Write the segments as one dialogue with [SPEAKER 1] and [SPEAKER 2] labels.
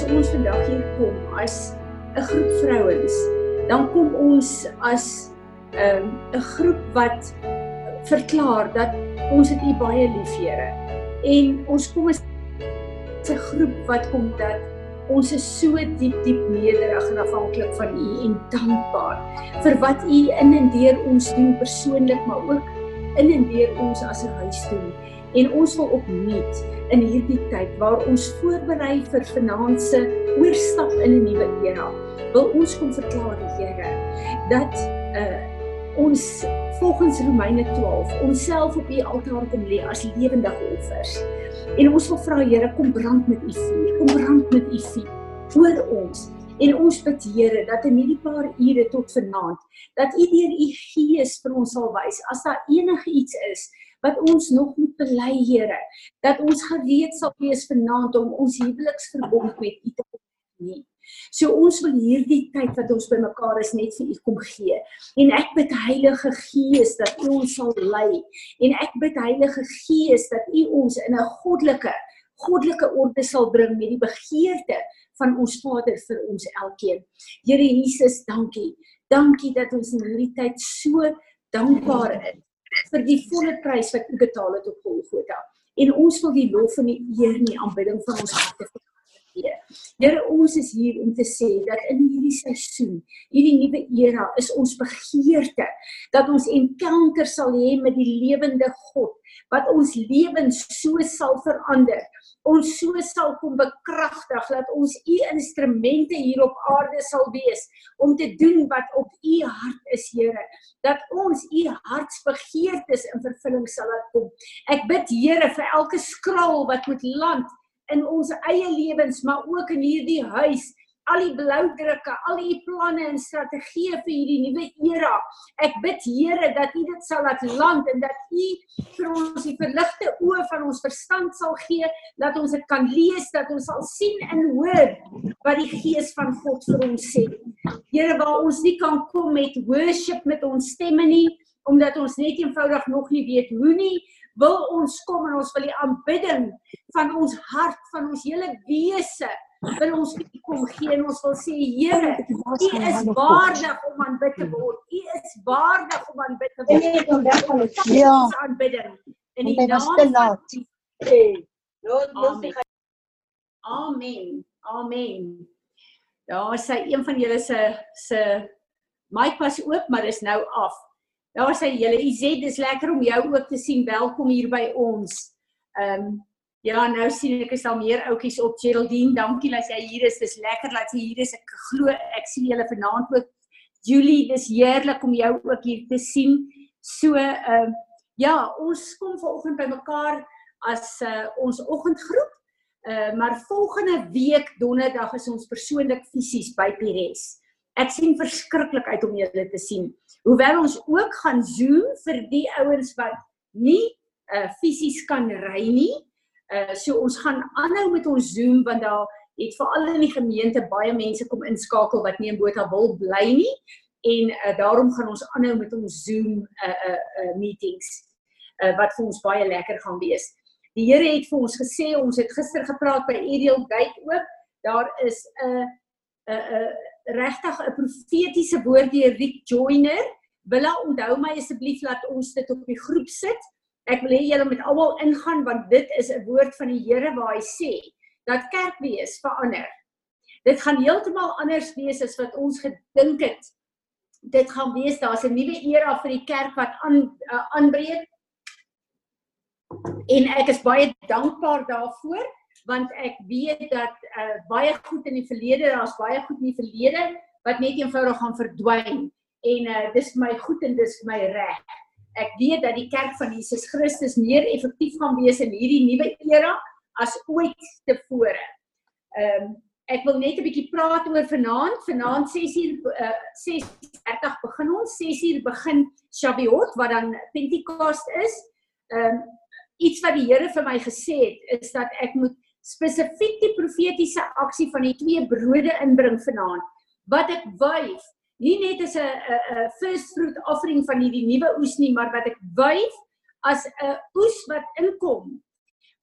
[SPEAKER 1] As ons vandag hier kom as 'n groep vrouens, dan kom ons as 'n um, 'n groep wat verklaar dat ons dit U baie lief, Here. En ons kom as 'n groep wat kom dat ons is so diep diep nederig en afhanklik van U en dankbaar vir wat U in en deur ons doen persoonlik, maar ook in en deur ons as 'n huis doen. En ons wil opnuut in hierdie tyd waar ons voorberei vir vanaand se oorstap in 'n nuwe era, wil ons kom verklaar die Here dat uh ons volgens Romeine 12 onsself op U altaar kom lê as lewendige offers. En ons wil vra Here kom brand met U vuur, kom brand met U vuur voor ons. En ons bid Here dat in hierdie paar ure tot vanaand dat U deur U Gees vir ons sal wys as daar enige iets is wat ons nog moet bely Here dat ons gereed sal wees vanaand om ons huweliksverbond met U te hê. So ons wil hierdie tyd wat ons bymekaar is net vir U kom gee. En ek bid Heilige Gees dat U ons sal lei en ek bid Heilige Gees dat U ons in 'n goddelike goddelike orde sal bring met die begeerte van ons Vader vir ons elkeen. Here Jesus, dankie. Dankie dat ons in hierdie tyd so dankbaar is vir die volle prys wat U betaal het op Golgotha. En ons wil die lof en die eer en die aanbidding van ons harte gee. Here, ons is hier om te sê dat in hierdie seisoen, hierdie nuwe era, is ons begeerte dat ons encounter sal hê met die lewende God wat ons lewens so sal verander ons so sal kom bekragtig dat ons u instrumente hier op aarde sal wees om te doen wat op u hart is Here dat ons u hartsbegeertes in vervulling sal laat kom ek bid Here vir elke skraal wat moet land in ons eie lewens maar ook in hierdie huis al die bloudrukke, al die planne en strategieë vir hierdie nuwe era. Ek bid Here dat U dit sal laat land en dat U vir ons die verligte oë van ons verstand sal gee, dat ons dit kan lees, dat ons sal sien en hoor wat die Gees van God vir ons sê. Here, waar ons nie kan kom met worship met ons stemme nie, omdat ons net eenvoudig nog nie weet hoe nie, wil ons kom en ons wil die aanbidding van ons hart, van ons hele wese wil ons kom gee en ons wil sê Here, U is waardig om aanbid te word. U is waardig om aanbid te word. Ja. Aanbidding in die naam van Jesus. Amen. Amen. Daar sê een van julle se se mic was oop, maar is nou af. Daar sê julle, Izet, dis lekker om jou ook te sien. Welkom hier by ons. Ehm um, Ja, nou sien ek is al meer oudjies op Geraldine. Dankie dat jy hier is. Dis lekker dat jy hier is. Ek glo ek sien julle vanaand ook. Julie, dis heerlik om jou ook hier te sien. So, ehm uh, ja, ons kom vanoggend bymekaar as uh, ons oggendgroep. Uh, maar volgende week donderdag is ons persoonlik fisies by Pires. Ek sien verskriklik uit om julle te sien. Hoewel ons ook gaan Zoom vir die ouens wat nie uh fisies kan ry nie, Uh so ons gaan aanhou met ons Zoom want daar het veral in die gemeente baie mense kom inskakel wat nie in Botha wil bly nie en uh, daarom gaan ons aanhou met ons Zoom uh uh, uh meetings uh wat vir ons baie lekker gaan wees. Die Here het vir ons gesê ons het gister gepraat by Ariel Gate ook. Daar is 'n 'n 'n regtig 'n profetiese woord deur Rick Joyner. Willa onthou my asseblief laat ons dit op die groep sit Ek wil hê julle moet almal ingaan want dit is 'n woord van die Here waar hy sê dat kerkwees verander. Dit gaan heeltemal anders wees as wat ons gedink het. Dit gaan wees daar's 'n nuwe era vir die kerk wat aan uh, aanbreek. En ek is baie dankbaar daarvoor want ek weet dat uh, baie goed in die verlede, daar's baie goed in die verlede wat net eenvoudig gaan verdwyn en uh, dis vir my goed en dis vir my reg ek weet dat die kerk van Jesus Christus meer effektief gaan wees in hierdie nuwe era as ooit tevore. Ehm um, ek wil net 'n bietjie praat oor vanaand. Vanaand 6uur uh, 6:30 begin ons. 6uur begin Shavuot wat dan Pentekoste is. Ehm um, iets wat die Here vir my gesê het is dat ek moet spesifiek die profetiese aksie van die twee brode inbring vanaand wat ek wyf nie net as 'n 'n first fruit offering van hierdie nuwe oes nie, maar wat ek wyf as 'n oes wat inkom.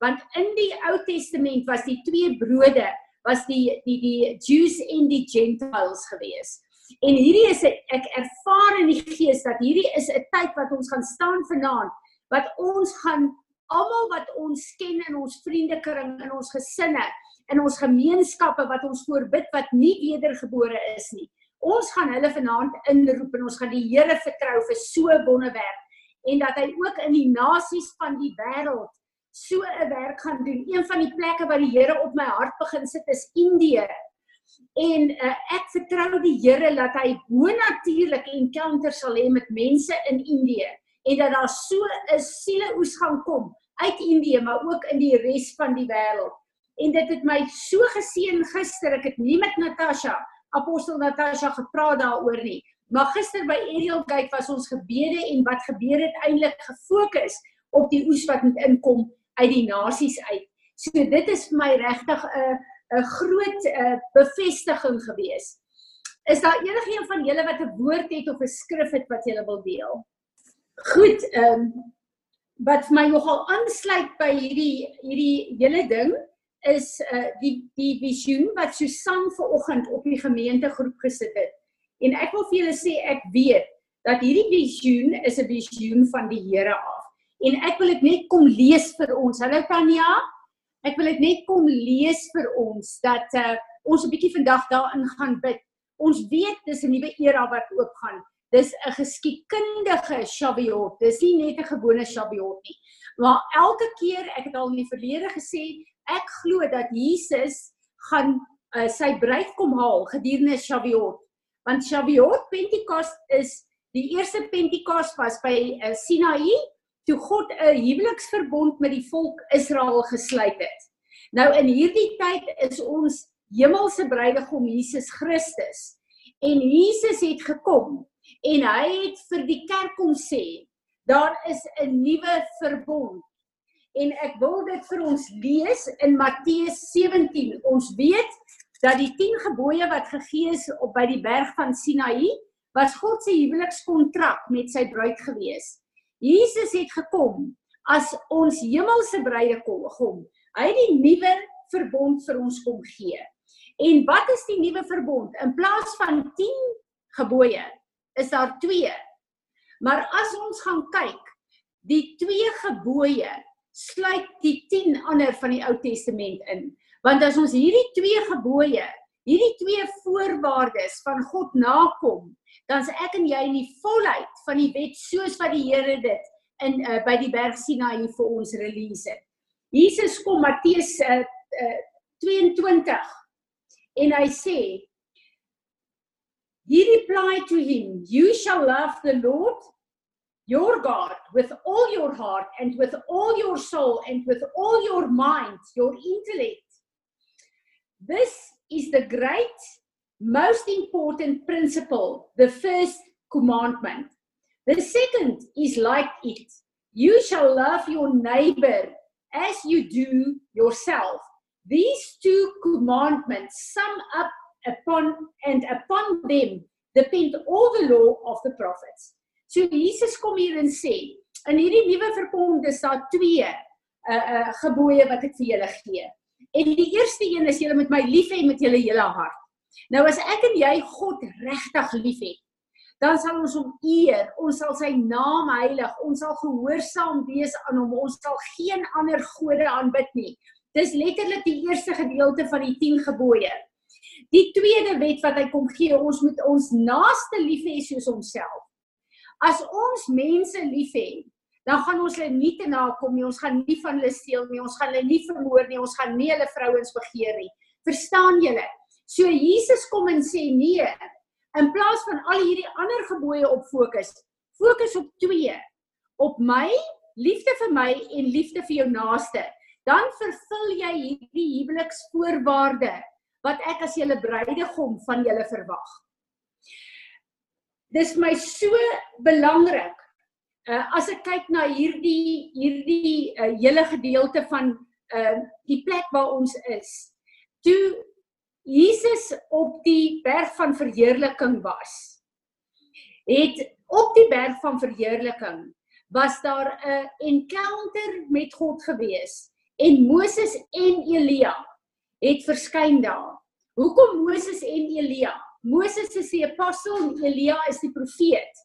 [SPEAKER 1] Want in die Ou Testament was die twee brode was die die die Jews en die Gentiles gewees. En hierdie is 'n ek ervaar in die gees dat hierdie is 'n tyd wat ons gaan staan vanaand wat ons gaan almal wat ons ken in ons vriendekring, in ons gesinne, in ons gemeenskappe wat ons voorbid wat nie wedergebore is nie. Ons gaan hulle vanaand inroep en ons gaan die Here vertrou vir so wonderwerk en dat hy ook in die nasies van die wêreld so 'n werk gaan doen. Een van die plekke waar die Here op my hart begin sit is Indië. En uh, ek vertrou die Here dat hy bonatuurlike encounters sal hê met mense in Indië en dat daar so 'n sieleoes gaan kom uit Indië maar ook in die res van die wêreld. En dit het my so geseën gister. Ek het nie met Natasha, apostel Natasha gepraat daaroor nie. Maar gister by Ariel Gate was ons gebede en wat gebeur het eintlik gefokus op die oes wat moet inkom uit die nasies uit. So dit is vir my regtig 'n 'n groot 'n uh, bevestiging gewees. Is daar enigiemand van julle wat 'n woord het of 'n skrif het wat julle wil deel? Goed, ehm um, wat vir my nogal aansluit by hierdie hierdie hele ding is uh die die visioen wat Susan vanoggend op die gemeentegroep gesit het. En ek wil vir julle sê ek weet dat hierdie visioen is 'n visioen van die Here af. En ek wil dit net kom lees vir ons. Hallo Tanya. Ek wil dit net kom lees vir ons dat uh ons 'n bietjie vandag daarin gaan bid. Ons weet dis 'n nuwe era wat oopgaan. Dis 'n geskiedkundige Shavuot. Dis nie net 'n gewone Shavuot nie. Maar elke keer, ek het al in die verlede gesê, ek glo dat Jesus gaan uh, sy bruid kom haal gedurende Shavuot. Want Shavuot Pentekos is die eerste Pentekos was by uh, Sinaï toe God 'n huweliksverbond met die volk Israel gesluit het. Nou in hierdie tyd is ons hemelse bruidegom Jesus Christus. En Jesus het gekom en hy het vir die kerk kom sê daar is 'n nuwe verbond. En ek wil dit vir ons lees in Matteus 17 ons weet dat die 10 gebooie wat gegee is op by die berg van Sinaï was God se huwelikskontrak met sy bruid gewees. Jesus het gekom as ons hemelse bruidegom kom hy het die nuwe verbond vir ons kom gee. En wat is die nuwe verbond? In plaas van 10 gebooie is daar twee. Maar as ons gaan kyk, die twee gebooie sluit die 10 ander van die Ou Testament in. Want as ons hierdie twee gebooie, hierdie twee voorwaardes van God nakom, dan is ek en jy in die volheid van die wet soos wat die Here dit in uh, by die berg Sinaï vir ons release het. Jesus kom Matteus uh, uh, 22 en hy sê replied to him, You shall love the Lord your God with all your heart and with all your soul and with all your mind, your intellect. This is the great, most important principle, the first commandment. The second is like it you shall love your neighbor as you do yourself. These two commandments sum up upon and upon them depend all the law of the prophets. So Jesus kom hier en sê, in hierdie nuwe verbond is daar twee uh uh gebooie wat ek vir julle gee. En die eerste een is julle moet my lief hê met julle hele hart. Nou as ek en jy God regtig lief het, dan sal ons hom eer, ons sal sy naam heilig, ons sal gehoorsaam wees aan hom, ons sal geen ander gode aanbid nie. Dis letterlik die eerste gedeelte van die 10 gebooie. Die tweede wet wat hy kom gee, ons moet ons naaste lief hê soos onsself. As ons mense lief hê, dan gaan ons hulle nie te nakom nie, ons gaan nie van hulle steel nie, ons gaan hulle nie vermoor nie, ons gaan nie hulle vrouens begeer nie. Verstaan julle? So Jesus kom en sê nee. In plaas van al hierdie ander gebooie op fokus, fokus op twee. Op my, liefde vir my en liefde vir jou naaste. Dan vervul jy hierdie huweliksvoorwaarde wat ek as julle bruidegom van julle verwag. Dis my so belangrik. Uh as ek kyk na hierdie hierdie uh, hele gedeelte van uh die plek waar ons is. Toe Jesus op die berg van verheerliking was. Het op die berg van verheerliking was daar 'n encounter met God gewees en Moses en Elia het verskyn daar. Hoekom Moses en Elia? Moses is die apostel en Elia is die profeet.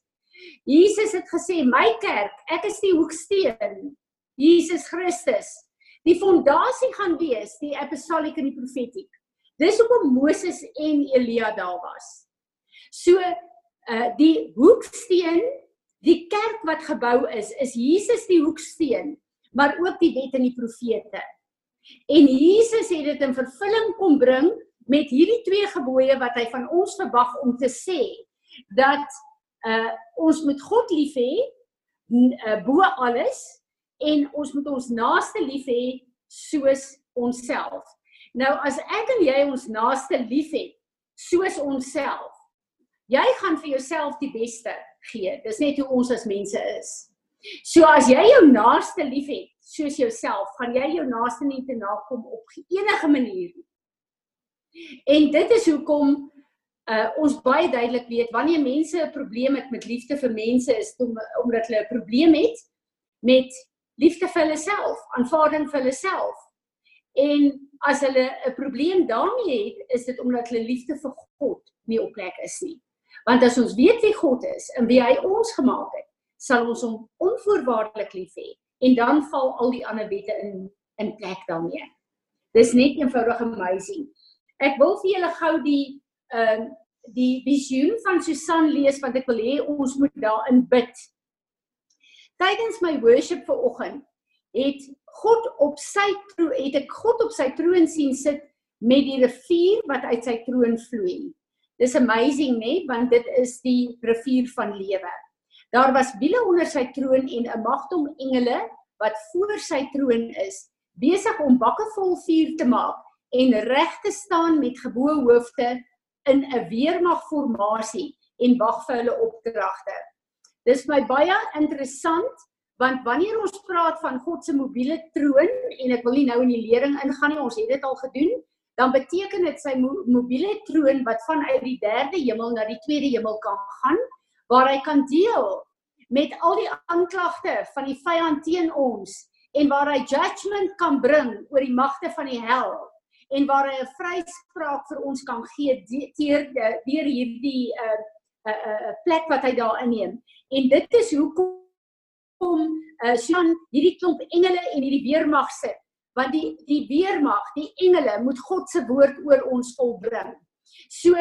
[SPEAKER 1] Jesus het gesê, "My kerk, ek is die hoeksteen, Jesus Christus. Die fondasie gaan wees die apostolic en die profetiek." Dis hoekom Moses en Elia daar was. So, uh die hoeksteen, die kerk wat gebou is, is Jesus die hoeksteen, maar ook die wet en die profete. En Jesus het dit in vervulling kom bring met hierdie twee gebooie wat hy van ons verwag om te sê dat uh ons moet God lief hê uh, bo alles en ons moet ons naaste lief hê soos onsself. Nou as ek en jy ons naaste lief het soos onsself, jy gaan vir jouself die beste gee. Dis net hoe ons as mense is. So as jy jou naaste liefhet soos jouself, gaan jy jou naaste nie te nakom op enige manier nie. En dit is hoekom uh, ons baie duidelik weet wanneer mense 'n probleem het met liefde vir mense is om, omdat hulle 'n probleem het met liefde vir hulle self, aanvaarding vir hulle self. En as hulle 'n probleem daarmee het, is dit omdat hulle liefde vir God nie op plek is nie. Want as ons weet wie God is en wie hy ons gemaak het, sal ons hom onvoorwaardelik lief hê en dan val al die ander wette in in plek daarmee. Dis net eenvoudig amazing. Ek wil vir julle gou die ehm uh, die visioen van Susan lees want ek wil hê ons moet daarin bid. Tydens my worship vanoggend het God op sy troon het ek God op sy troon sien sit met die rivier wat uit sy troon vloei. Dis amazing, né, want dit is die rivier van lewe. Daar was wiele onder sy troon en 'n magdom engele wat voor sy troon is, besig om bakke vol vuur te maak en reg te staan met geboue hoofde in 'n weermagformasie en wag vir hulle opdragte. Dis my baie interessant want wanneer ons praat van God se mobiele troon en ek wil nie nou in die lering ingaan nie, ons het dit al gedoen, dan beteken dit sy mo mobiele troon wat vanuit die derde hemel na die tweede hemel kan gaan waar hy kan deel met al die aanklagte van die vyand teen ons en waar hy judgment kan bring oor die magte van die hel en waar hy 'n vryspraak vir ons kan gee deur deur hierdie 'n uh, 'n uh, uh, plek wat hy daar inneem. En dit is hoekom kom uh, Sjan hierdie klomp engele en hierdie weermag sit want die die weermag, die engele moet God se woord oor ons volbring. So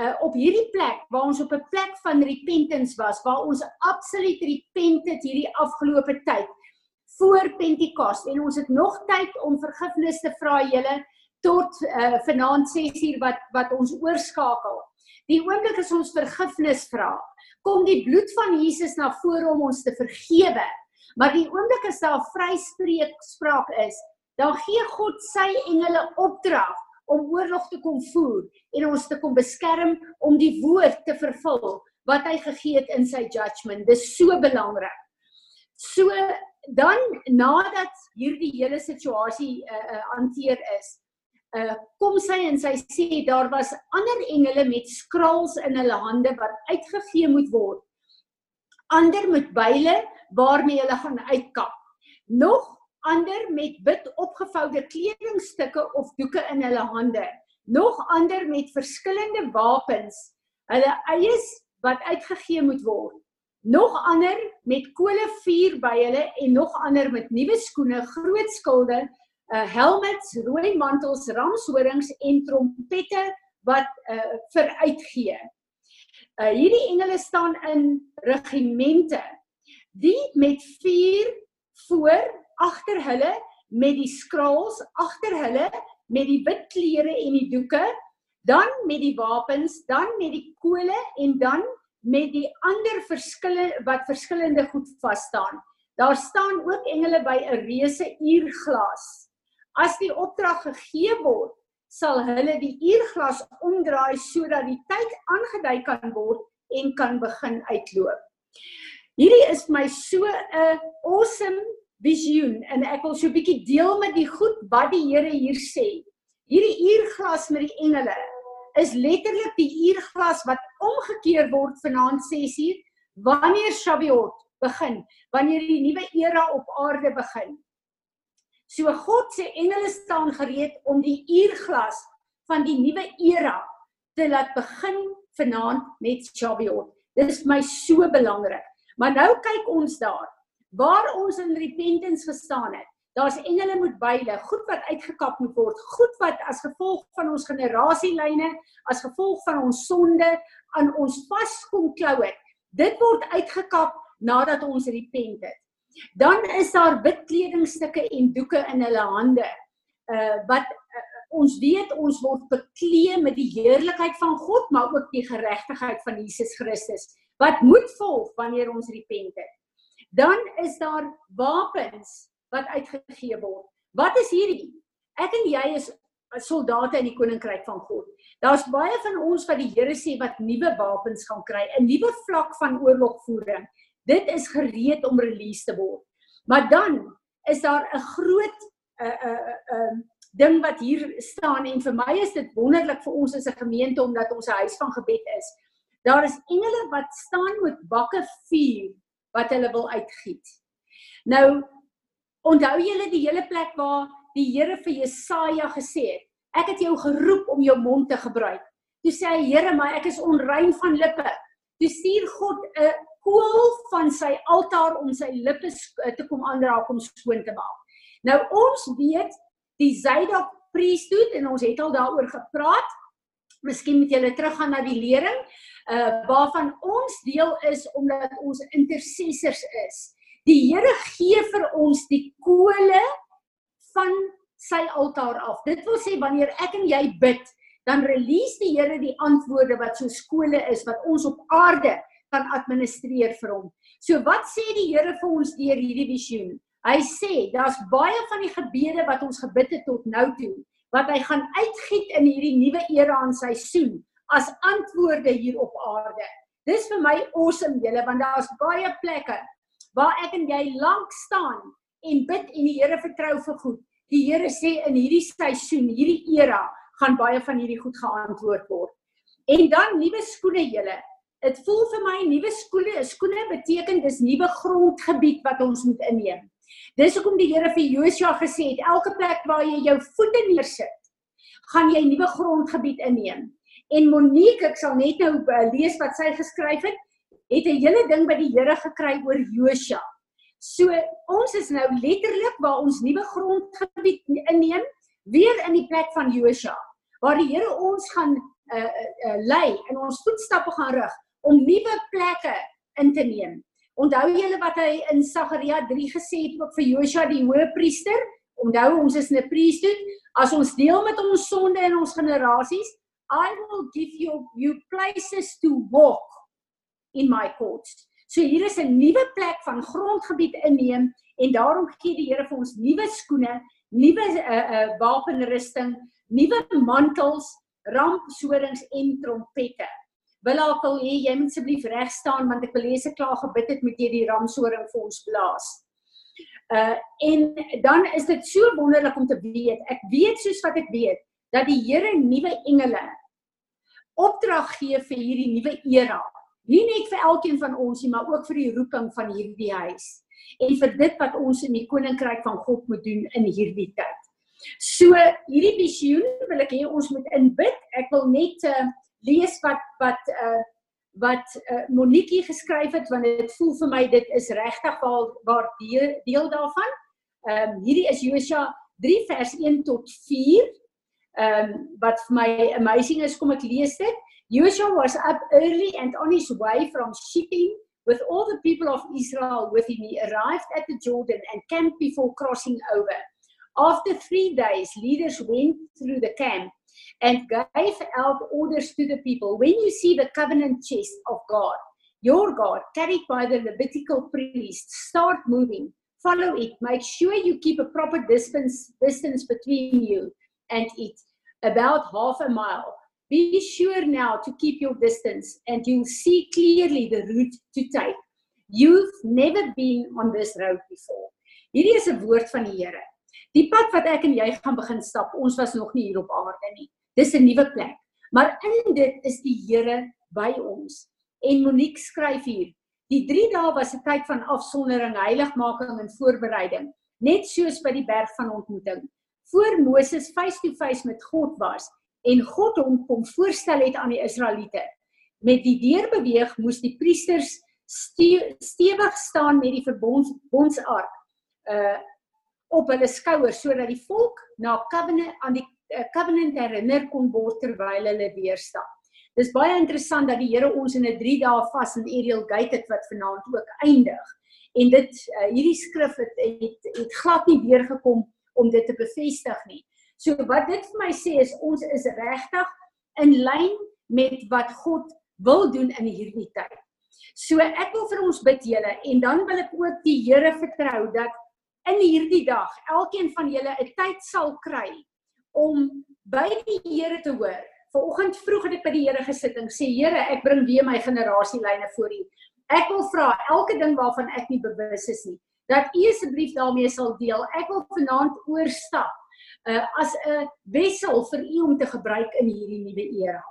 [SPEAKER 1] uh, op hierdie plek waar ons op 'n plek van repentance was, waar ons absoluut repent het hierdie afgelope tyd voor Pentekos en ons het nog tyd om vergifnis te vra julle tot uh, vanaand 6uur wat wat ons oorskakel. Die oomblik as ons vergifnis vra, kom die bloed van Jesus na vore om ons te vergewe. Maar die oomblik as daar vryspreek spraak is, dan gee God sy engele opdrag om oorlog te kom voer en ons te kom beskerm om die woord te vervul wat hy gegee het in sy judgment. Dis so belangrik. So dan nadat hierdie hele situasie uh hanteer uh, is, uh kom sy en sy sê daar was ander engele met skrals in hulle hande wat uitgegee moet word. Ander met byle waarmee hulle gaan uitkap. Nog ander met wit opgevoude kledingstukke of doeke in hulle hande, nog ander met verskillende wapens, hulle eies wat uitgegee moet word. Nog ander met kolevuur by hulle en nog ander met nuwe skoene, groot skilde, uh helmets, rooi mantels, ramshorings en trompette wat uh veruitgee. Uh hierdie engele staan in regimente. Die met vuur voor agter hulle met die skrals, agter hulle met die wit klere en die doeke, dan met die wapens, dan met die kole en dan met die ander verskille wat verskillende goed vas staan. Daar staan ook engele by 'n reuse uurglas. As die opdrag gegee word, sal hulle die uurglas omdraai sodat die tyd aangedui kan word en kan begin uitloop. Hierdie is my so 'n awesome visioen en ek wil so 'n bietjie deel met die goed wat die Here hier sê. Hierdie uurglas met die engele is letterlik die uurglas wat omgekeer word vanaand 6uur wanneer Shavuot begin, wanneer die nuwe era op aarde begin. So God se engele staan gereed om die uurglas van die nuwe era te laat begin vanaand met Shavuot. Dit is my so belangrik. Maar nou kyk ons daar waar ons in repentance gestaan het. Daar's engele met byle, goed wat uitgekap moet word, goed wat as gevolg van ons generasielyne, as gevolg van ons sonde aan ons vaskom klou het. Dit word uitgekap nadat ons repent het. Dan is daar wit kledingstukke en doeke in hulle hande. Uh wat uh, ons weet ons word bekleed met die heerlikheid van God, maar ook die geregtigheid van Jesus Christus wat moet volg wanneer ons repent het. Dan is daar wapens wat uitgegee word. Wat is hierdie? Ek en jy is soldate in die koninkryk van God. Daar's baie van ons wat die Here sê wat nuwe wapens gaan kry, 'n nuwe vlak van oorlogvoering. Dit is gereed om release te word. Maar dan is daar 'n groot 'n uh, 'n uh, uh, ding wat hier staan en vir my is dit wonderlik vir ons as 'n gemeente omdat ons 'n huis van gebed is. Daar is engele wat staan met bakke vuur wat hulle wil uitgiet. Nou onthou julle die hele plek waar die Here vir Jesaja gesê het, ek het jou geroep om jou mond te gebruik. Toe sê hy, Here, maar ek is onrein van lippe. Toe stuur God 'n koel van sy altaar om sy lippe te kom aanraak om skoon te maak. Nou ons weet die Zadok priesthood en ons het al daaroor gepraat. Miskien moet julle teruggaan na die lering uh waarvan ons deel is omdat ons intercessors is. Die Here gee vir ons die kole van sy altaar af. Dit wil sê wanneer ek en jy bid, dan release die Here die antwoorde wat so skole is wat ons op aarde kan administreer vir hom. So wat sê die Here vir ons deur hierdie visioen? Hy sê daar's baie van die gebede wat ons gebid het tot nou toe wat hy gaan uitgiet in hierdie nuwe era en seisoen as antwoorde hier op aarde. Dis vir my awesome julle want daar's baie plekke waar ek en jy lank staan en bid en die Here vertrou vir goed. Die Here sê in hierdie seisoen, hierdie era gaan baie van hierdie goed geantwoord word. En dan nuwe skoene julle. Dit voel vir my nuwe skoene, skoene beteken dis nuwe grondgebied wat ons moet inneem. Dis hoekom die Here vir Josua gesê het, elke plek waar jy jou voete neersit, gaan jy nuwe grondgebied inneem. En Monique, ek sal net nou uh, lees wat sy geskryf het, het 'n hele ding by die Here gekry oor Josua. So ons is nou letterlik waar ons nuwe grondgebied inneem, weer in die plek van Josua, waar die Here ons gaan uh, uh, lei en ons voetstappe gaan rig om nuwe plekke in te neem. Onthou julle wat hy in Sagaria 3 gesê het ook vir Josua die hoëpriester? Onthou ons is 'n priesthood. As ons deel met ons sonde en ons generasies, I will give you you places to walk in my courts. So hier is 'n nuwe plek van grondgebied inneem en daarom gee die Here vir ons nuwe skoene, nuwe uh uh wapenrusting, nuwe mantels, rampsodings en trompette. Wil ek al hê jy moet asseblief reg staan want ek wil hê se klaar gebid het met jy die ramsoding vir ons blaas. Uh en dan is dit so wonderlik om te weet. Ek weet soos wat ek weet dat die Here nuwe engele opdrag gee vir hierdie nuwe era. Nie net vir elkeen van ons nie, maar ook vir die roeping van hierdie huis en vir dit wat ons in die koninkryk van God moet doen in hierdie tyd. So hierdie visioen wil ek hê ons moet inbid. Ek wil net uh, lees wat wat uh wat uh, Monique geskryf het want dit voel vir my dit is regtig waar waar deel, deel daarvan. Ehm um, hierdie is Josua 3 vers 1 tot um vir my amazing is kom ek lees dit. Joshua was up early and on his way from Shittim with all the people of Israel with him. He arrived at the Jordan and camped before crossing over. After 3 days leaders went through the camp and gave out orders to the people. When you see the covenant chest of God your God carried by the Levitical priests start moving. Follow it. Make sure you keep a proper distance distance between you and it about half a mile. Be sure now to keep your distance and you'll see clearly the route to take. You've never been on this road before. Hierdie is 'n woord van die Here. Die pad wat ek en jy gaan begin stap, ons was nog nie hier op aarde nie. Dis 'n nuwe plek. Maar in dit is die Here by ons. En Monique skryf hier: Die 3 dae was 'n tyd van afsondering, heiligmaking en voorbereiding, net soos by die berg van ontmoeting. Voor Moses face to face met God was en God hom kom voorstel het aan die Israeliete. Met die deurbeweeg moes die priesters stewig staan met die verbondsark uh op hulle skouers sodat die volk na covenant aan die uh, covenant herinner kon word terwyl hulle weerstap. Dis baie interessant dat die Here ons in 'n 3 dae vas in Ariel Gate het wat vanaand ook eindig. En dit uh, hierdie skrif het, het het glad nie weer gekom om dit te bevestig nie. So wat dit vir my sê is ons is regtig in lyn met wat God wil doen in hierdie tyd. So ek wil vir ons bid julle en dan wil ek ook die Here vertrou dat in hierdie dag elkeen van julle 'n tyd sal kry om by die Here te hoor. Vanoggend vroeg het ek by die Here gesit en sê Here, ek bring weer my generasielyne voor U. Ek wil vra elke ding waarvan ek nie bewus is nie, dat U asseblief daarmee sal deel. Ek wil vanaand oorstap uh, as 'n wissel vir U om te gebruik in hierdie nuwe era.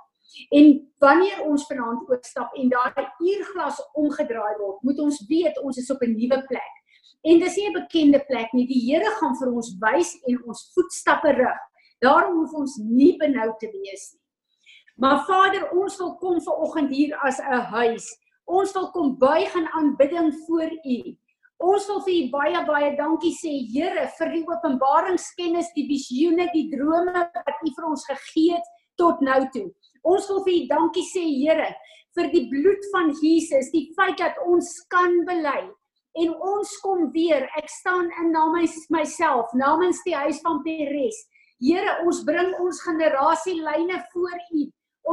[SPEAKER 1] En wanneer ons vanaand oorstap en daai uurglas omgedraai word, moet ons weet ons is op 'n nuwe plek. En dis nie 'n bekende plek nie. Die Here gaan vir ons wys en ons voetstappe rig. Daarom hoef ons nie benou te wees nie. Maar Vader, ons wil kom ver oggend hier as 'n huis. Ons wil kom buig in aanbidding voor U. Ons wil vir U baie baie dankie sê, Here, vir die openbaringskennis, die visioene, die drome wat U vir ons gegee het tot nou toe. Ons wil vir U dankie sê, Here, vir die bloed van Jesus, die feit dat ons kan bely en ons kom weer. Ek staan in namens myself, namens die huis van Peres. Here, ons bring ons generasielyne voor U.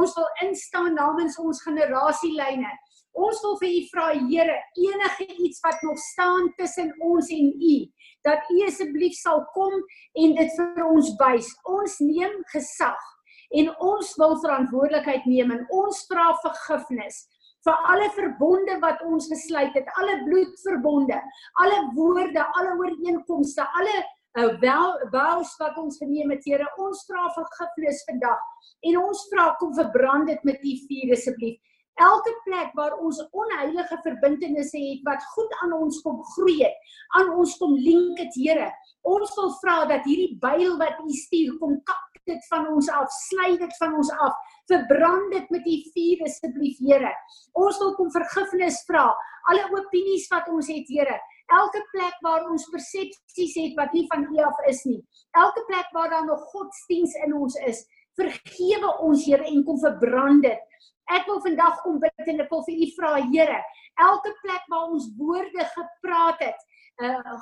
[SPEAKER 1] Ons wil instaan namens ons generasielyne. Ons wil vir U vra, Here, enige iets wat nog staan tussen ons en U, dat U asseblief sal kom en dit vir ons wys. Ons neem gesag en ons wil verantwoordelikheid neem en ons vra vergifnis vir alle verbonde wat ons gesluit het, alle bloedverbonde, alle woorde, alle ooreenkomste, alle uh, wel vows wat ons geneem het, Here. Ons vra vergifnis vandag en ons vra kom verbrand dit met U vuur asseblief. Elke plek waar ons onheilige verbintenisse het wat goed aan ons kom groei het, aan ons kom link het, Here. Ons wil vra dat hierdie byl wat U stuur kom kap dit van ons af, sny dit van ons af verbrand dit met u vuur asseblief Here. Ons wil kom vergifnis vra. Alle opinies wat ons het Here, elke plek waar ons persepsies het wat nie van U af is nie. Elke plek waar daar nog godsdiens in ons is, vergewe ons Here en kom verbrand dit. Ek wil vandag kom bid en ek wil vir U vra Here, elke plek waar ons woorde gepraat het, uh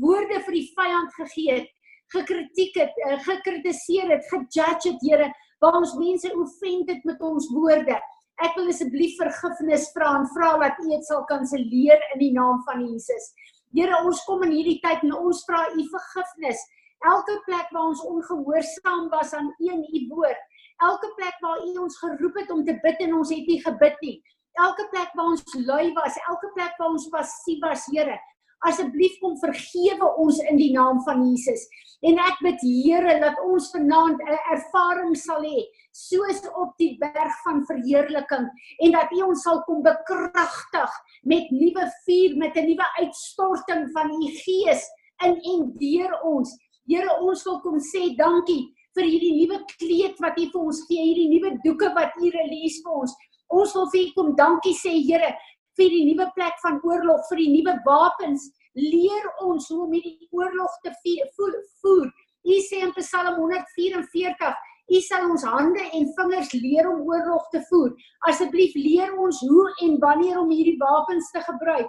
[SPEAKER 1] woorde vir die vyand gegee het, gekritiek het, uh, gekritiseer het, gejudge het Here, waar ons mense offend het met ons woorde. Ek wil asseblief vergifnis vra en vra dat U dit sal kanselleer in die naam van Jesus. Here, ons kom in hierdie tyd en ons vra U vergifnis. Elke plek waar ons ongehoorsaam was aan U en U woord, elke plek waar U ons geroep het om te bid en ons het nie gebid nie. Elke plek waar ons lui was, elke plek waar ons passief was, Here, asseblief kom vergewe ons in die naam van Jesus. En ek bid Here dat ons vanaand 'n ervaring sal hê soos op die berg van verheerliking en dat U ons sal kom bekragtig met nuwe vuur, met 'n nuwe uitstorting van U Gees in en deur ons. Here, ons wil kom sê dankie vir hierdie nuwe kleed wat U vir ons gee, hierdie nuwe doeke wat U release vir ons. Ons wil vir U kom dankie sê Here vir die nuwe plek van oorlog, vir die nuwe wapens. Leer ons hoe om hierdie oorlog te voer. U sê in Psalm 144, U sal ons hande en vingers leer om oorlog te voer. Asseblief leer ons hoe en wanneer om hierdie wapens te gebruik.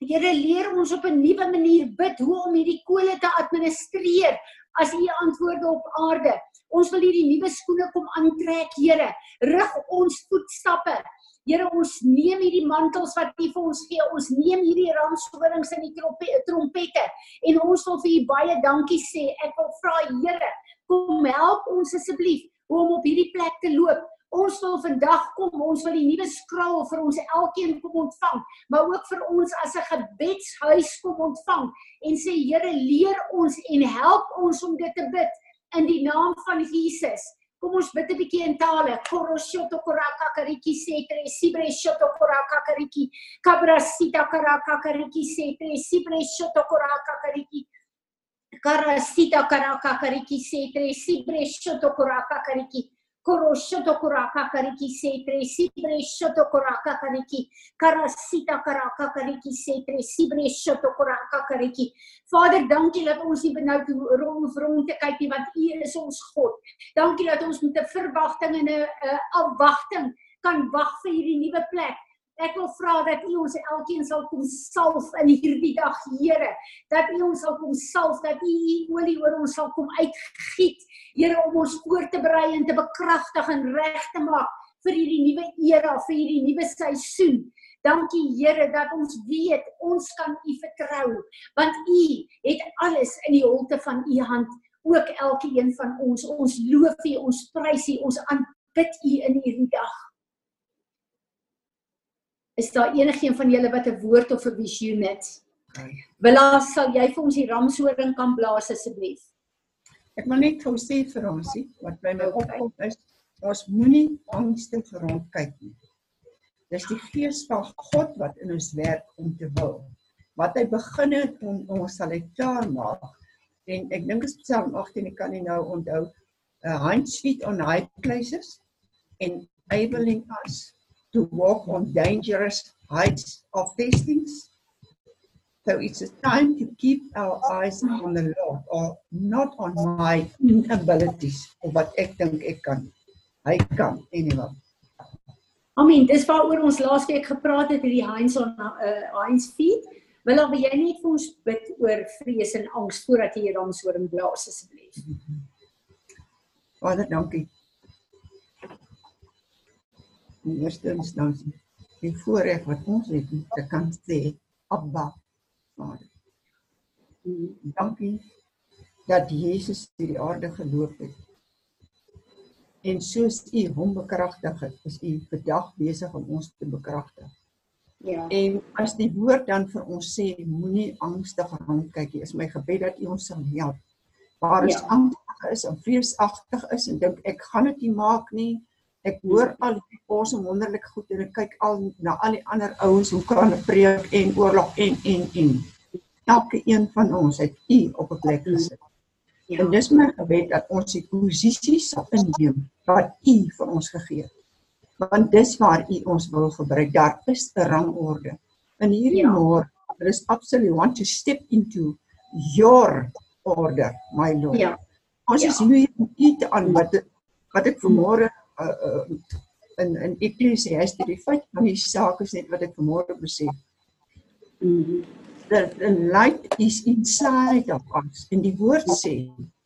[SPEAKER 1] Here leer ons op 'n nuwe manier bid hoe om hierdie kole te administreer as u antwoorde op aarde. Ons wil hierdie nuwe skoene kom aantrek, Here. Rig ons voetstappe Here ons neem hierdie mantels wat U vir ons gee. Ons neem hierdie ramshorings en die trompette en ons wil vir U baie dankie sê. Ek wil vra Here, kom help ons asseblief om op hierdie plek te loop. Ons wil vandag kom, ons wil die nuwe skraal vir ons elkeen kom ontvang, maar ook vir ons as 'n gebedshuis kom ontvang en sê Here, leer ons en help ons om dit te bid in die naam van Jesus. Kom ons bid 'n bietjie in tale. Koroshoto koraka kariki setre sibre shoto koraka kariki kabrasita karaka kariki setre sibre shoto koraka kariki karasita karaka kariki setre sibre shoto koraka kariki koroshoto koraka kariki setre sibre shoto koraka kariki karasita karaka kariki setre sibre shoto koraka kariki Vader dankie dat ons nie benou rond rond te kyk want U is ons God. Dankie dat ons met 'n verwagting en 'n afwagting kan wag vir hierdie nuwe plek Ek wil vra dat U ons elkeen sal kom salf in hierdie dag, Here. Dat U ons sal kom salf, dat U U olie oor ons sal kom uitgiet, Here, om ons voor te berei en te bekragtig en reg te maak vir hierdie nuwe era, vir hierdie nuwe seisoen. Dankie Here dat ons weet ons kan U vertrou, want U het alles in die holte van U hand, ook elkeen van ons. Ons loof U, ons prys U, ons aanbid U in hierdie dag. Is daar enigiemand van julle wat 'n woord of 'n visioen het? Willa, sal jy vir ons die ramshoring kan blaas asseblief?
[SPEAKER 2] Ek wil net gou sê vir ons, wat by my opkom is, ons moenie angstig rondkyk nie. Dis die gees van God wat in ons werk om te wil. Wat hy begin het om ons sal hy klaar maak. En ek dink dit is Psalm 18, ek kan nie nou onthou. A hind feet on high places and enabling us to walk on dangerous heights of testings. So it's a time to keep our eyes on the Lord or not on my inabilities of wat ek dink ek kan. Hy kan anyway.
[SPEAKER 1] Amen. Dis waaroor ons laasweek gepraat het hierdie Heinz on uh, Heinz feet. Wil of jy net vir ons bid oor vrees en angs voordat jy hierdan soor in blaas asseblief.
[SPEAKER 2] Vader, dankie in eerste instansie die voorreg wat ons het om te kan sê Abba Vader. Dankie dat Jesus hierdie aarde geloop het. En soos U hom bekragtig het, is U vandag besig om ons te bekragtig. Ja. En as die woord dan vir ons sê moenie angstig rondkyk nie, is my gebed dat U ons sal help. Waar ons ja. angstig is en vreesagtig is en dink ek gaan dit nie maak nie, Ek hoor al die ons wonderlik goed en ek kyk al na al die ander ouens hoe kan 'n preek en oorlog en en en elke een van ons het u op 'n plek gesit. Ja. En dis my gebed dat ons die posisie sal inneem wat u vir ons gegee het. Want dis waar u ons wil gebruik. Daar is 'n rangorde. In hierdie ja. môre, there is absolutely want to step into your order, my Lord. Ja. Ons ja. is hier om u te aanbid wat ek vanmôre uh, in in Ecclesiastes die feit van die saak is net wat ek vanmôre besef. Mhm. The, the light is inside of us en die woord sê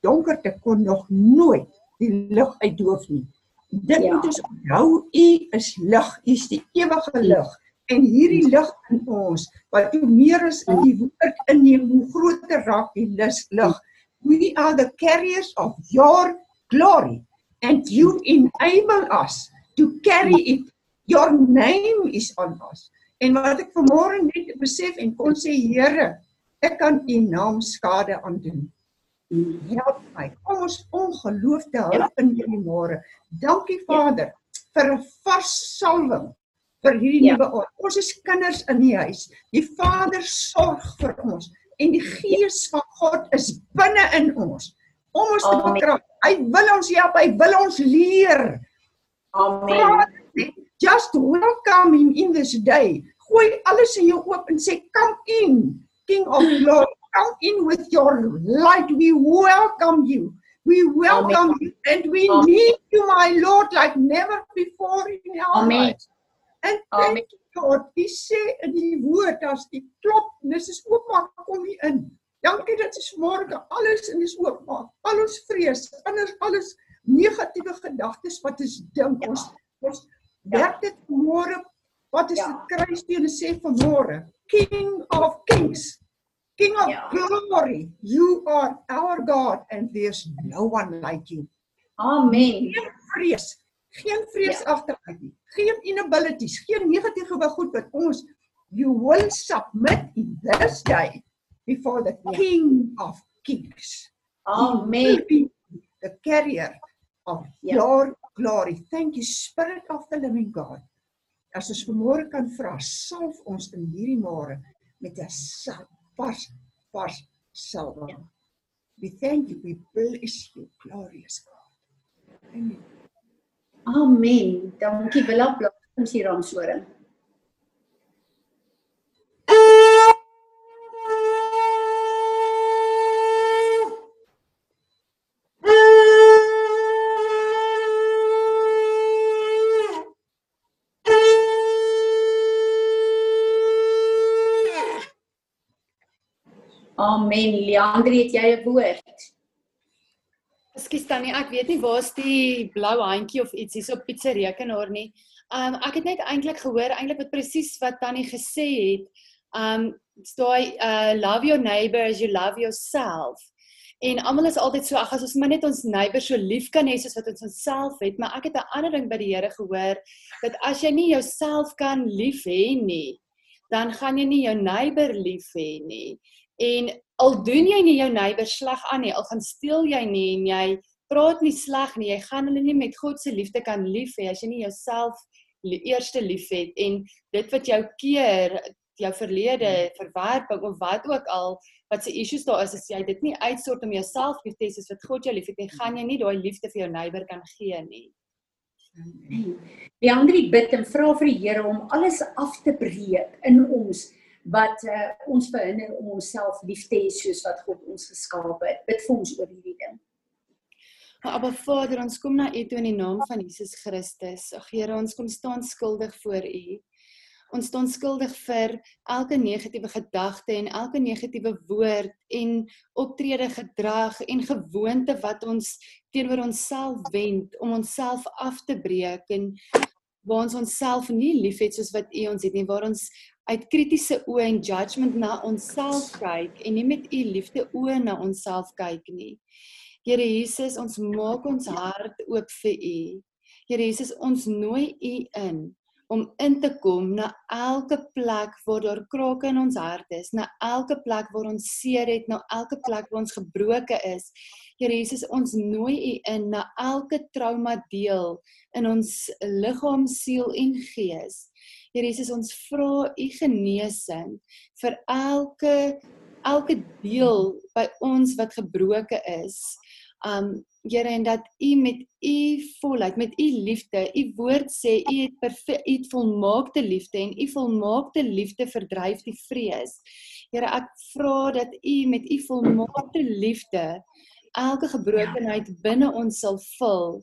[SPEAKER 2] donkerte kon nog nooit die lig uitdoof nie. Dit ja. moet ons onthou, u is lig, u is die ewige lig en hierdie lig in ons wat hoe meer as in die woord inneem, hoe groter raak die lig. We are the carriers of your glory and you enable us to carry it. Your name is on us. En wat ek vanmôre net besef en kon sê Here, ek kan u naam skade aan doen. Help my. Kom ons ongeloof te hou in hierdie môre. Dankie Vader vir 'n vars salwing vir hierdie ja. nuwe aard. Ons is kinders in die huis. Die Vader sorg vir ons en die Gees van God is binne in ons om ons te bekrag. Hy wil ons help, hy wil ons leer. Amen. Just welcome him in this day. Gooi alles in jou oop en sê come in, King of Glory. Come in with your light. We welcome you. We welcome Amen. you and we Amen. need you my Lord like never before in our Amen. lives. Thank you God. Hy sê in die woord as die klop, dis is oopmaak kom hier in. Dankie dat jy môre alles in ons oopmaak. Al ons vrees, anders alles negatiewe gedagtes wat ons dink ja. ons ons ja. werk dit môre wat is ja. dit kruisteen sê van môre? King of kings. King of ja. glory. You are our God and there's no one like you.
[SPEAKER 1] Amen.
[SPEAKER 2] Geen vrees, geen vrees ja. agteruit nie. Geen inabilities, geen negatiewe goed wat ons you will submit in this day before the King of Kings.
[SPEAKER 1] Amen.
[SPEAKER 2] The carrier of ja. your glory. Thank you Spirit of the living God. As ons vanmôre kan vra, salf ons in hierdie môre met 'n vars vars salwing. Ja. We thank you, we bless you, glorious God.
[SPEAKER 1] Amen. Amen. Dankie Willa, plaas ons hier aan soring. Amen. Leandri, het jy 'n woord?
[SPEAKER 3] Ekskuus Tannie, ek weet nie waar's die blou handjie of iets hier op Pizza rekenaar nie. Um ek het net eintlik gehoor eintlik wat presies wat Tannie gesê het. Um daai uh love your neighbor as you love yourself. En almal is altyd so ag as ons maar net ons neighbor so lief kan hê soos wat ons onsself het, maar ek het 'n ander ding by die Here gehoor dat as jy nie jouself kan lief hê nie, dan gaan jy nie jou neighbor lief hê nie. En al doen jy nie jou neighbor sleg aan nie, al gaan steel jy nie en jy praat nie sleg nie, jy gaan hulle nie met God se liefde kan lief hê as jy nie jouself eerste liefhet en dit wat jou keer jou verlede verwerping of wat ook al wat se issues daar is as jy dit nie uitsort om jouself lief te hê soos wat God jou liefhet nie gaan jy nie daai liefde vir jou neighbor kan gee nie.
[SPEAKER 1] Die ander bid en vra vir die Here om alles af te breek in ons wat uh, ons verhinder om onsself lief te hê soos wat God ons geskaap het. Bid vir ons oor hierdie ding.
[SPEAKER 3] Maar Vader, ons kom na U toe in die naam van Jesus Christus. Ag Here, ons kom staan skuldig voor U. Ons staan skuldig vir elke negatiewe gedagte en elke negatiewe woord en optrede gedrag en gewoonte wat ons teenoor onsself wend om onsself af te breek en waar ons onsself nie liefhet soos wat U ons het nie, waar ons uit kritiese oë en judgement na onsself kyk en nie met u liefde oë na onsself kyk nie. Here Jesus, ons maak ons hart oop vir u. Here Jesus, ons nooi u in om in te kom na elke plek waar daar krake in ons hart is, na elke plek waar ons seer het, na elke plek waar ons gebroke is. Here Jesus, ons nooi u in na elke trauma deel in ons liggaam, siel en gees. Here Jesus, ons vra u genesing vir elke elke deel by ons wat gebroke is. Um Here en dat u met u volheid, met u liefde, u woord sê u het perfek u het volmaakte liefde en u volmaakte liefde verdryf die vrees. Here, ek vra dat u met u volmaakte liefde elke gebrokenheid binne ons sal vul.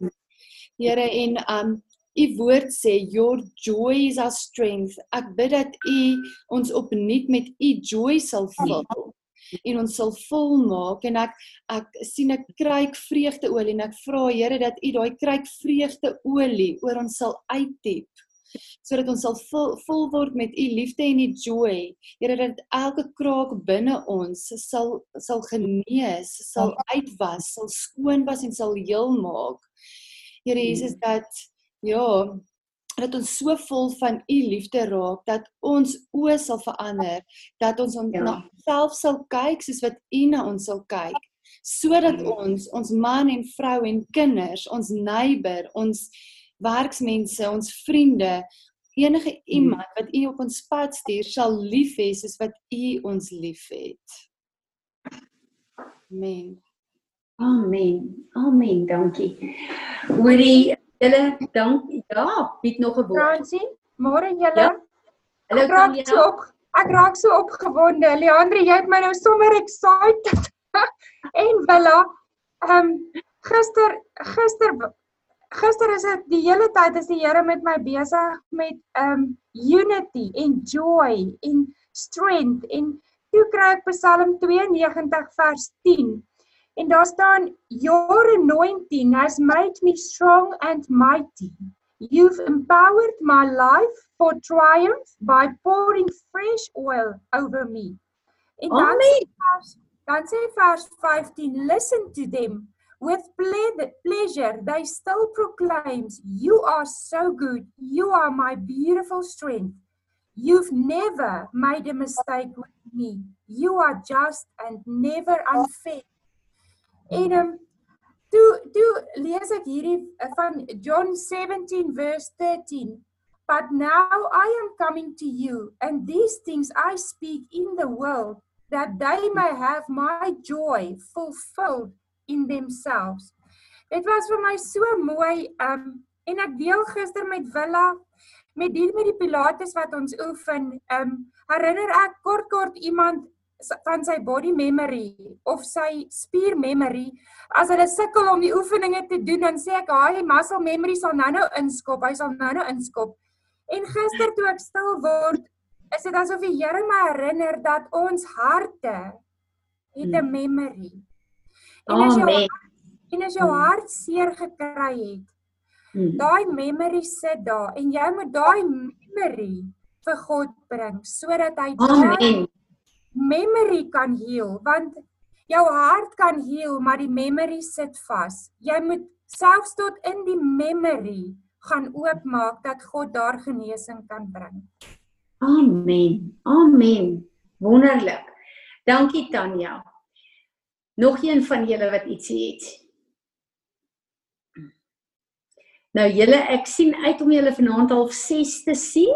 [SPEAKER 3] Here en um U woord sê your joy is our strength. Ek bid dat U ons opnuut met U joy sal vul en ons sal volmaak en ek ek sien 'n kruik vreugdeolie en ek vra Here dat U daai kruik vreugdeolie oor ons sal uitdiep sodat ons sal vol, vol word met u liefde en u joy. Here dat elke kraak binne ons sal sal genees, sal uitwas, sal skoon was en sal heel maak. Here Jesus dat Ja, dat ons so vol van u liefde raak dat ons oë sal verander, dat ons ons ja. na self sal kyk soos wat u na ons sal kyk, sodat ja. ons ons man en vrou en kinders, ons neighbor, ons werksmense, ons vriende, enige hmm. iemand wat u op ons pad stuur, sal lief hê soos wat u ons liefhet. Amen.
[SPEAKER 1] Amen. Amen. Dankie. Hoorie Julle dank ja, bied nog 'n woord.
[SPEAKER 4] Fransie, môre julle. Ja. Hallo Tanya. So op, ek raak so opgewonde. Leandre, jy het my nou sommer excited. en Willa, ehm um, gister gister gister is dit die hele tyd is die Here met my besig met ehm um, unity en joy en strength en toe kry ek Psalm 92 vers 10 En daar staan your anointing has made me strong and mighty. You've empowered my life for triumph by pouring fresh oil over me. En dan sê vers dan sê vers 15 listen to them. With pleasure they still proclaims you are so good. You are my beautiful strength. You've never made a mistake with me. You are just and never unfair En um, toe toe lees ek hierdie uh, van John 17 verse 13. But now I am coming to you and these things I speak in the world that they may have my joy fulfilled in themselves. Dit was vir my so mooi um en ek deel gister met Willa met die met die pilates wat ons oefen. Um herinner ek kort kort iemand van sy body memory of sy spier memory as hulle sukkel om die oefeninge te doen dan sê ek haai muscle memory sal nou-nou inskop hy sal nou-nou inskop en gister toe ek stil word is dit asof die Here my herinner dat ons harte het 'n hmm. memory. En as jy en as jou hmm. hart seer gekry het, hmm. daai memory sit daar en jy moet daai memory vir God bring sodat hy
[SPEAKER 1] Amen.
[SPEAKER 4] Memory kan heal want jou hart kan heal maar die memory sit vas. Jy moet selfs tot in die memory gaan oopmaak dat God daar genesing kan bring.
[SPEAKER 1] Amen. Amen. Wonderlik. Dankie Tanya. Nog een van julle wat iets het. Nou julle, ek sien uit om julle vanaand half 6 te sien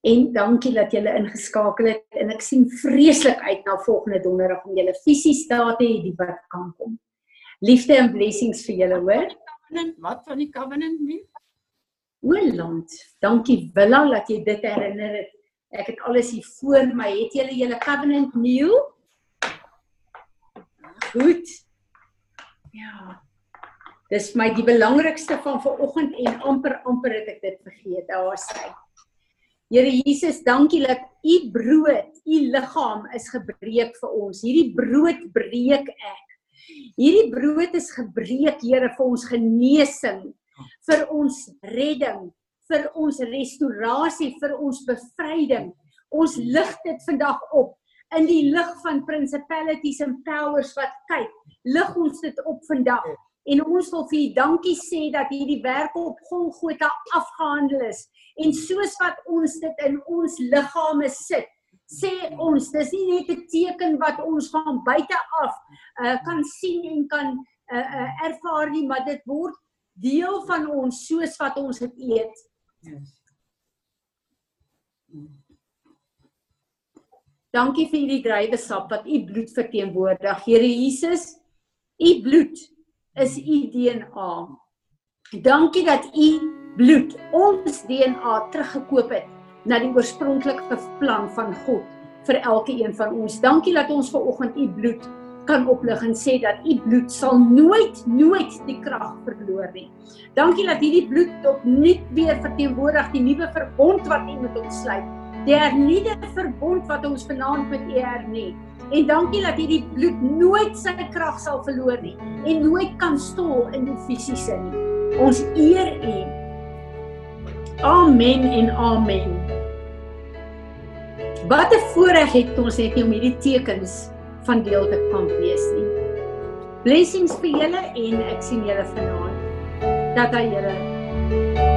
[SPEAKER 1] en dankie dat julle ingeskakel het en ek sien vreeslik uit na volgende donderdag om julle fisies daar te hê die wat kan kom. Liefde en blessings vir julle, hoor?
[SPEAKER 2] Wat van die covenant nie?
[SPEAKER 1] O land, dankie Willa dat jy dit herinner het. Ek het alles hier voor my. Het julle julle covenant new? Goed. Ja. Dis my die belangrikste van vanoggend en amper amper het ek dit vergeet. Daar sê. Here Jesus, dankie dat u brood, u liggaam is gebreek vir ons. Hierdie brood breek ek. Hierdie brood is gebreek, Here, vir ons genesing, vir ons redding, vir ons restaurasie, vir ons bevryding. Ons lig dit vandag op in die lig van principalities and powers wat kyk. Lig ons dit op vandag. En ons wil vir U dankie sê dat hierdie werk op Golgotha afgehandel is. En soos wat ons dit in ons liggame sit, sê ons, dis nie net 'n teken wat ons van buite af uh, kan sien en kan uh, uh, ervaar nie, maar dit word deel van ons soos wat ons dit eet. Dankie vir hierdie druiwesap wat u bloed verteenwoordig. Here Jesus, u bloed is u DNA. Dankie dat u bloed ons DNA teruggekoop het na die oorspronklike plan van God vir elke een van ons. Dankie dat ons ver oggend u bloed kan oplig en sê dat u bloed sal nooit nooit die krag verloor nie. Dankie dat hierdie bloed opnuut weer verteenwoordig die nuwe verbond wat u met ons sluit. Die hernuide verbond wat ons vanaand met u hernie. En dankie dat hierdie bloed nooit sy krag sal verloor nie en nooit kan stol in die fisiese nie. Ons eer u. Amen en amen. Wat 'n voorreg het ons het om hierdie tekens van deel te kan wees nie. Blessings vir julle en ek sien julle vanaand. Dat hy julle